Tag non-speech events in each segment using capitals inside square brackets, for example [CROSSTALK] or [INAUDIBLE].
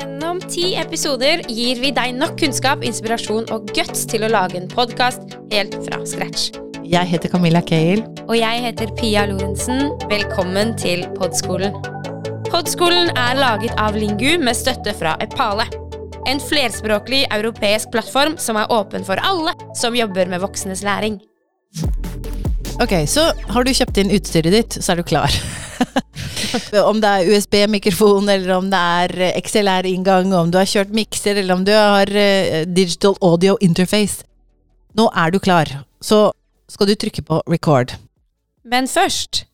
Gjennom ti episoder gir vi deg nok kunnskap, inspirasjon og guts til å lage en podkast helt fra scratch. Jeg heter Camilla Cale. Og jeg heter Pia Lorentzen. Velkommen til Podskolen. Podskolen er laget av Lingu med støtte fra Epale. En flerspråklig europeisk plattform som er åpen for alle som jobber med voksnes læring. Ok, så har du kjøpt inn utstyret ditt, så er du klar. [LAUGHS] [LAUGHS] om det er USB-mikrofon, eller om det er XLR-inngang, om du har kjørt mikser, eller om du har uh, digital audio interface. Nå er du klar, så skal du trykke på record. Men først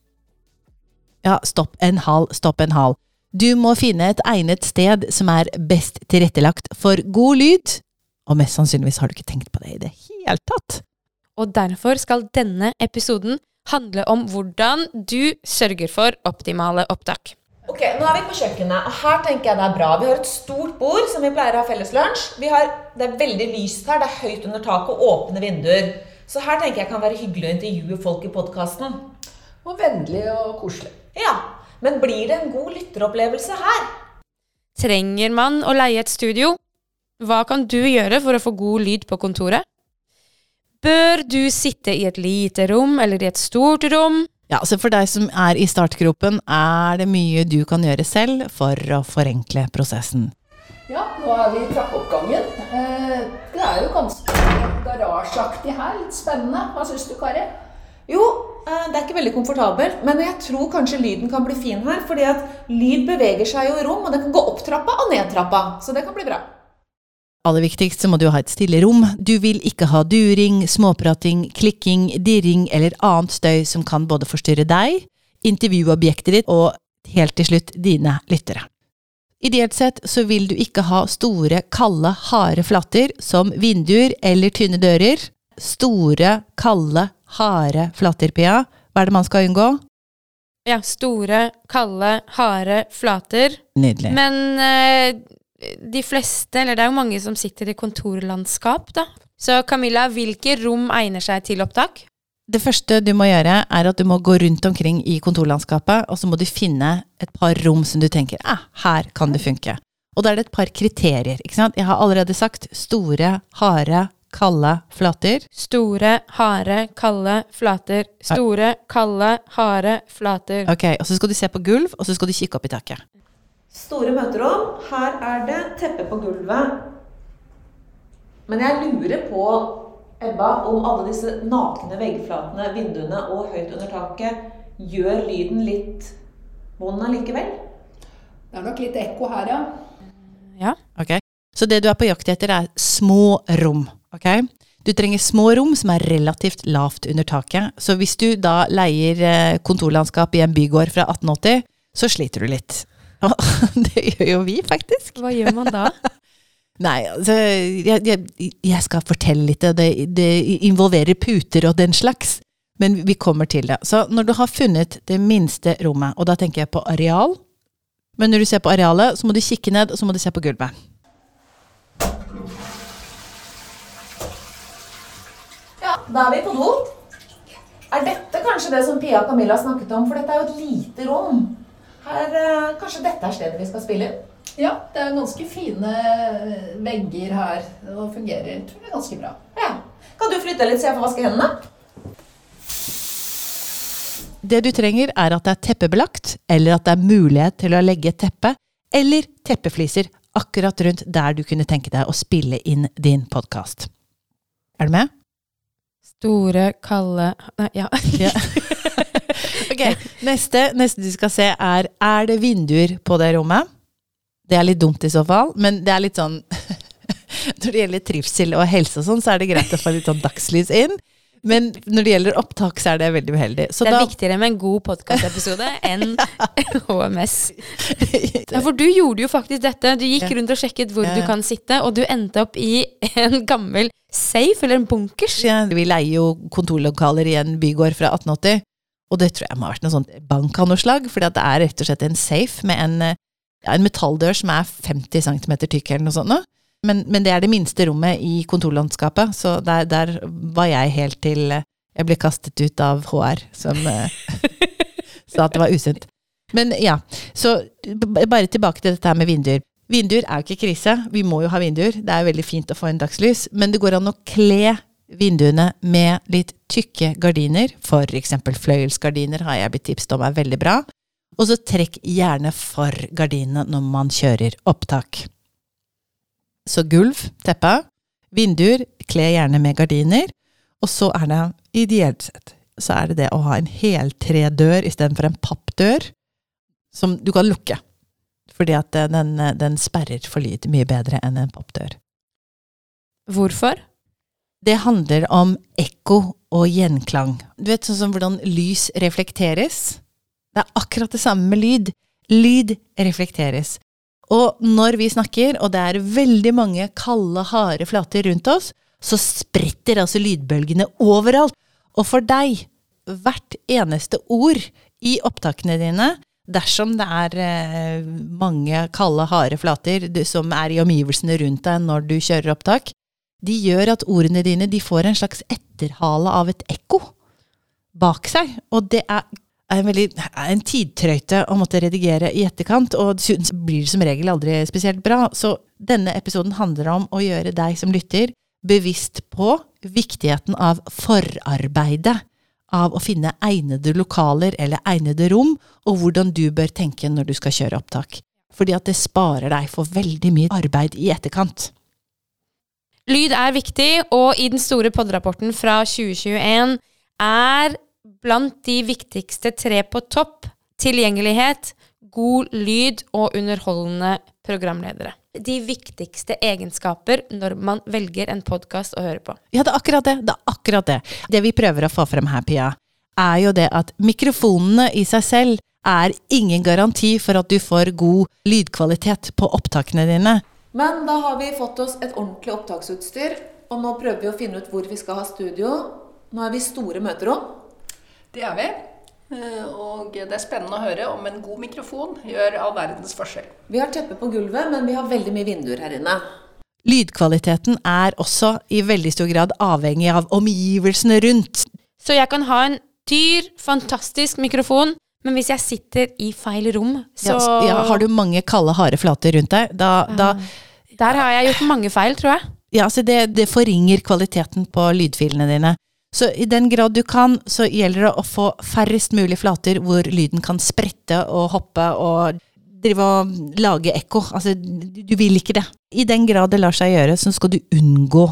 Ja, stopp en hal, stopp en hal. Du må finne et egnet sted som er best tilrettelagt for god lyd. Og mest sannsynligvis har du ikke tenkt på det i det hele tatt. Og derfor skal denne episoden handle om hvordan du sørger for optimale opptak. Ok, Nå er vi på kjøkkenet, og her tenker jeg det er bra. Vi har et stort bord som vi pleier å ha felles lunsj. Vi har, det er veldig lyst her, det er høyt under taket og åpne vinduer. Så her tenker jeg kan være hyggelig å intervjue folk i podkasten. Og vennlig og koselig. Ja, men blir det en god lytteropplevelse her? Trenger man å leie et studio? Hva kan du gjøre for å få god lyd på kontoret? Bør du sitte i et lite rom eller i et stort rom? Ja, så For deg som er i startgropen, er det mye du kan gjøre selv for å forenkle prosessen. Ja, nå er vi i trappeoppgangen. Eh, det er jo ganske garasjeaktig her. Litt spennende. Hva syns du, Kari? Jo, eh, det er ikke veldig komfortabelt, men jeg tror kanskje lyden kan bli fin her. fordi at lyd beveger seg jo i rom, og den kan gå opp trappa og ned trappa. Så det kan bli bra. Aller viktigst så må du ha et stille rom. Du vil ikke ha during, småprating, klikking, dirring eller annet støy som kan både forstyrre deg, intervjuobjektet ditt og helt til slutt dine lyttere. Ideelt sett så vil du ikke ha store, kalde, harde flater som vinduer eller tynne dører. Store, kalde, harde flater, Pia. Hva er det man skal unngå? Ja, store, kalde, harde flater. Nydelig. Men eh, de fleste, eller det er jo mange som sitter i kontorlandskap, da. Så Camilla, hvilke rom egner seg til opptak? Det første du må gjøre, er at du må gå rundt omkring i kontorlandskapet, og så må du finne et par rom som du tenker eh, her kan det funke. Og da er det et par kriterier. ikke sant? Jeg har allerede sagt store, harde, kalde flater. Store, harde, kalde flater. Store, kalde, harde flater. Ok, Og så skal du se på gulv, og så skal du kikke opp i taket. Store møterom. Her er det teppe på gulvet. Men jeg lurer på, Ebba, om alle disse nakne veggflatene, vinduene og høyt under taket gjør lyden litt vond allikevel? Det er nok litt ekko her, ja. Ja. Ok? Så det du er på jakt etter, er små rom. ok? Du trenger små rom som er relativt lavt under taket. Så hvis du da leier eh, kontorlandskap i en bygård fra 1880, så sliter du litt. Og [LAUGHS] det gjør jo vi, faktisk. Hva gjør man da? [LAUGHS] Nei, altså jeg, jeg, jeg skal fortelle litt. Det, det involverer puter og den slags. Men vi kommer til det. Så når du har funnet det minste rommet, og da tenker jeg på areal Men når du ser på arealet, så må du kikke ned, og så må du se på gulvet. Ja, da er vi på do. Er dette kanskje det som Pia og Camilla snakket om? For dette er jo et lite rom. Her, eh, Kanskje dette er stedet vi skal spille inn? Ja, det er ganske fine vegger her og fungerer tror jeg, ganske bra. Ja. Kan du flytte litt så jeg får vaske hendene? Det du trenger, er at det er teppebelagt, eller at det er mulighet til å legge et teppe, eller teppefliser akkurat rundt der du kunne tenke deg å spille inn din podkast. Er du med? Store, kalde Nei, ja. Ja. [LAUGHS] [LAUGHS] ok, neste, neste du skal se er Er det vinduer på det rommet? Det er litt dumt i så fall, men det er litt sånn [LAUGHS] Når det gjelder trivsel og helse og sånn, så er det greit å få litt sånn dagslys inn. Men når det gjelder opptak, så er det veldig uheldig. Så Det er da, viktigere med en god podkastepisode [LAUGHS] enn HMS. Ja, for du gjorde jo faktisk dette. Du gikk rundt og sjekket hvor Ja, du kan sitte, og du endte opp i en gammel safe, eller en bunkers. Ja, Vi leier jo kontorlokaler i en bygård fra 1880, og det tror jeg må ha vært noe sånt bank av noe slag, for det er rett og slett en safe med en, ja, en metalldør som er 50 cm tykk eller noe sånt. Men, men det er det minste rommet i kontorlandskapet, så der, der var jeg helt til jeg ble kastet ut av HR, som eh, [LAUGHS] sa at det var usunt. Men ja, så bare tilbake til dette her med vinduer. Vinduer er jo ikke krise, vi må jo ha vinduer. Det er jo veldig fint å få inn dagslys. Men det går an å kle vinduene med litt tykke gardiner. Eksempel fløyelsgardiner har jeg blitt tipset om er veldig bra. Og så trekk gjerne for gardinene når man kjører opptak. Så gulv, teppe, vinduer, kle gjerne med gardiner. Og så er det ideelt sett så er det det å ha en heltredør istedenfor en pappdør som du kan lukke. Fordi at den, den sperrer for lyd mye bedre enn en pappdør. Hvorfor? Det handler om ekko og gjenklang. Du vet sånn som hvordan lys reflekteres? Det er akkurat det samme med lyd. Lyd reflekteres. Og når vi snakker, og det er veldig mange kalde, harde flater rundt oss, så spretter altså lydbølgene overalt. Og for deg, hvert eneste ord i opptakene dine, dersom det er eh, mange kalde, harde flater som er i omgivelsene rundt deg når du kjører opptak, de gjør at ordene dine får en slags etterhale av et ekko bak seg. Og det er en, veldig, en tidtrøyte å måtte redigere i etterkant, og det blir som regel aldri spesielt bra. Så denne episoden handler om å gjøre deg som lytter bevisst på viktigheten av forarbeidet. Av å finne egnede lokaler eller egnede rom, og hvordan du bør tenke når du skal kjøre opptak. Fordi at det sparer deg for veldig mye arbeid i etterkant. Lyd er viktig, og i den store poddrapporten fra 2021 er blant de viktigste tre på topp tilgjengelighet, god lyd og underholdende programledere. De viktigste egenskaper når man velger en podkast å høre på. Ja, det er akkurat det. Det er akkurat det. Det vi prøver å få frem her, Pia, er jo det at mikrofonene i seg selv er ingen garanti for at du får god lydkvalitet på opptakene dine. Men da har vi fått oss et ordentlig opptaksutstyr, og nå prøver vi å finne ut hvor vi skal ha studio. Nå er vi i store møterom. Det er vi. Eh, Og det er spennende å høre om en god mikrofon gjør all verdens forskjell. Vi har teppe på gulvet, men vi har veldig mye vinduer her inne. Lydkvaliteten er også i veldig stor grad avhengig av omgivelsene rundt. Så jeg kan ha en dyr, fantastisk mikrofon, men hvis jeg sitter i feil rom, så Ja, ja, har du mange kalde, harde flater rundt deg, da, da Der har jeg gjort mange feil, tror jeg. Ja, altså det, det forringer kvaliteten på lydfilene dine. Så i den grad du kan, så gjelder det å få færrest mulig flater hvor lyden kan sprette og hoppe og drive og lage ekko. Altså, du vil ikke det. I den grad det lar seg gjøre, så skal du unngå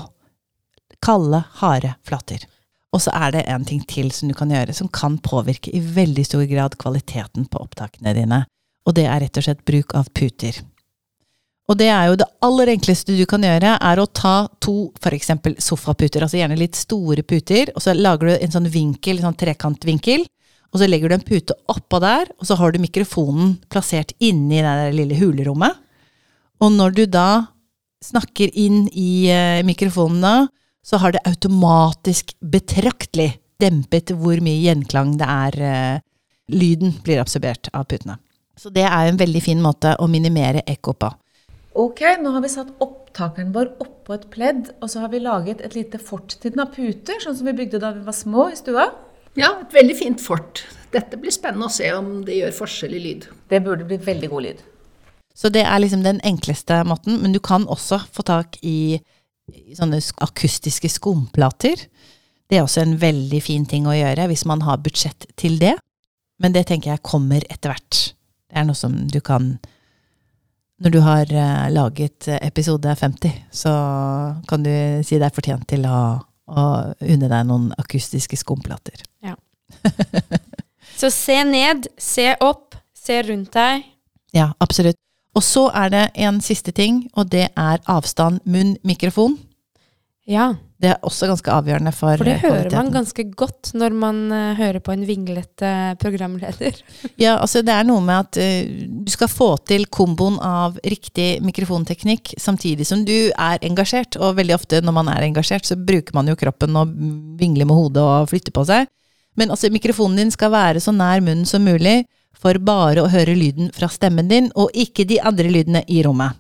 kalde, harde flater. Og så er det en ting til som du kan gjøre, som kan påvirke i veldig stor grad kvaliteten på opptakene dine. Og det er rett og slett bruk av puter. Og det er jo det aller enkleste du kan gjøre, er å ta to eksempel sofaputer, altså gjerne litt store puter, og så lager du en sånn vinkel, en sånn trekantvinkel, og så legger du en pute oppå der, og så har du mikrofonen plassert inni det der lille hulerommet. Og når du da snakker inn i eh, mikrofonen da, så har det automatisk betraktelig dempet hvor mye gjenklang det er eh, lyden blir absorbert av putene. Så det er en veldig fin måte å minimere ekko på. Ok, nå har vi satt opptakeren vår oppå et pledd, og så har vi laget et lite fort til den av puter, sånn som vi bygde da vi var små i stua. Ja, et veldig fint fort. Dette blir spennende å se om det gjør forskjell i lyd. Det burde bli veldig god lyd. Så det er liksom den enkleste måten, men du kan også få tak i, i sånne akustiske skumplater. Det er også en veldig fin ting å gjøre hvis man har budsjett til det. Men det tenker jeg kommer etter hvert. Det er noe som du kan Når du har eh, laget eh, episode 50, så kan du si deg fortjent til å, å unne deg noen akustiske skumplater. Ja. [LAUGHS] Så se ned, se opp, se rundt deg. Ja, absolutt. Og så er det en siste ting, og det er avstand munn-mikrofon. Ja, Det er også ganske avgjørende for, for det eh, hører man ganske godt når man uh, hører på en vinglete programleder. [LAUGHS] Ja, altså det er noe med at uh, du skal få til komboen av riktig mikrofonteknikk samtidig som du er engasjert. Og veldig ofte når man er engasjert, så bruker man jo kroppen og vingler med hodet og flytter på seg. Men altså mikrofonen din skal være så nær munnen som mulig for bare å høre lyden fra stemmen din, og ikke de andre lydene i rommet.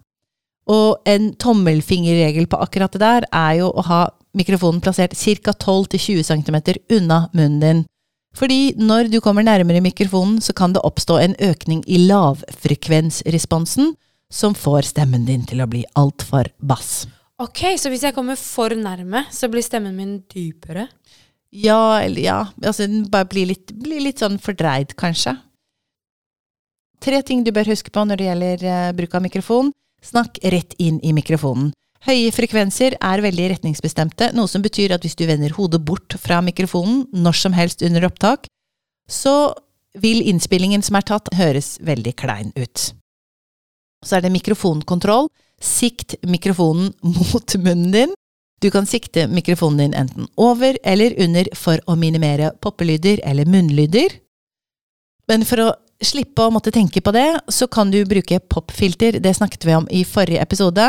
Og en tommelfingerregel på akkurat det der er jo å ha mikrofonen plassert ca. 12-20 cm unna munnen din. Fordi når du kommer nærmere mikrofonen, så kan det oppstå en økning i lavfrekvensresponsen, som får stemmen din til å bli altfor bass. Ok, så hvis jeg kommer for nærme, så blir stemmen min dypere? Ja, eller ja, altså den bare blir litt, blir litt sånn fordreid, kanskje. Tre ting du bør huske på når det gjelder uh, bruk av mikrofon. Snakk rett inn i mikrofonen. Høye frekvenser er veldig retningsbestemte, noe som betyr at hvis du vender hodet bort fra mikrofonen når som helst under opptak, så vil innspillingen som er tatt, høres veldig klein ut. Så er det mikrofonkontroll. Sikt mikrofonen [LAUGHS] mot munnen din. Du kan sikte mikrofonen din enten over eller under for å minimere poppelyder eller munnlyder. Men for å slippe å måtte tenke på det, så kan du bruke popfilter. Det snakket vi om i forrige episode.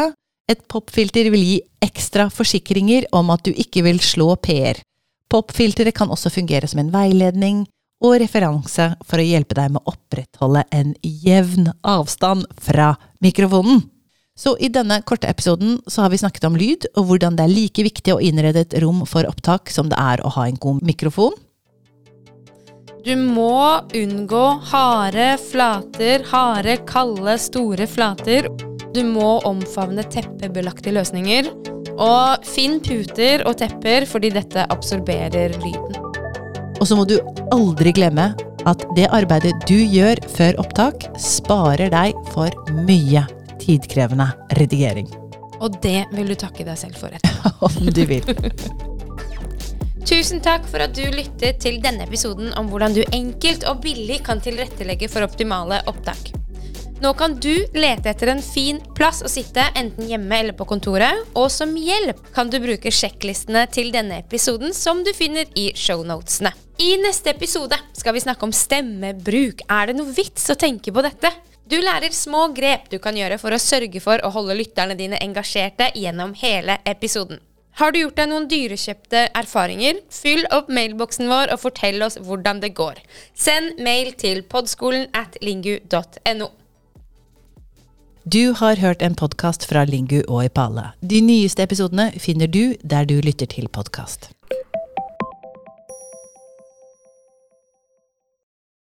Et popfilter vil gi ekstra forsikringer om at du ikke vil slå p-er. Popfilteret kan også fungere som en veiledning og referanse for å hjelpe deg med å opprettholde en jevn avstand fra mikrofonen. Så i denne korte episoden så har vi snakket om lyd, og hvordan det er like viktig å innrede et rom for opptak som det er å ha en god mikrofon. Du må unngå harde flater, harde, kalde, store flater. Du må omfavne teppebelagte løsninger. Og finn puter og tepper, fordi dette absorberer lyden. Og så må du aldri glemme at det arbeidet du gjør før opptak, sparer deg for mye tidkrevende redigering. Og det vil du takke deg selv for etterpå. [LAUGHS] Om du vil. [LAUGHS] Tusen takk for at du lyttet til denne episoden om hvordan du enkelt og billig kan tilrettelegge for optimale opptak. Nå kan du lete etter en fin plass å sitte, enten hjemme eller på kontoret. Og som hjelp kan du bruke sjekklistene til denne episoden som du finner i shownotene. I neste episode skal vi snakke om stemmebruk. Er det noe vits å tenke på dette? Du lærer små grep du kan gjøre for å sørge for å holde lytterne dine engasjerte gjennom hele episoden. Har du gjort deg noen dyrekjøpte erfaringer? Fyll opp mailboksen vår og fortell oss hvordan det går. Send mail til podskolen at lingu.no. Du har hørt en podkast fra Lingu og Ipale. De nyeste episodene finner du der du lytter til podkast.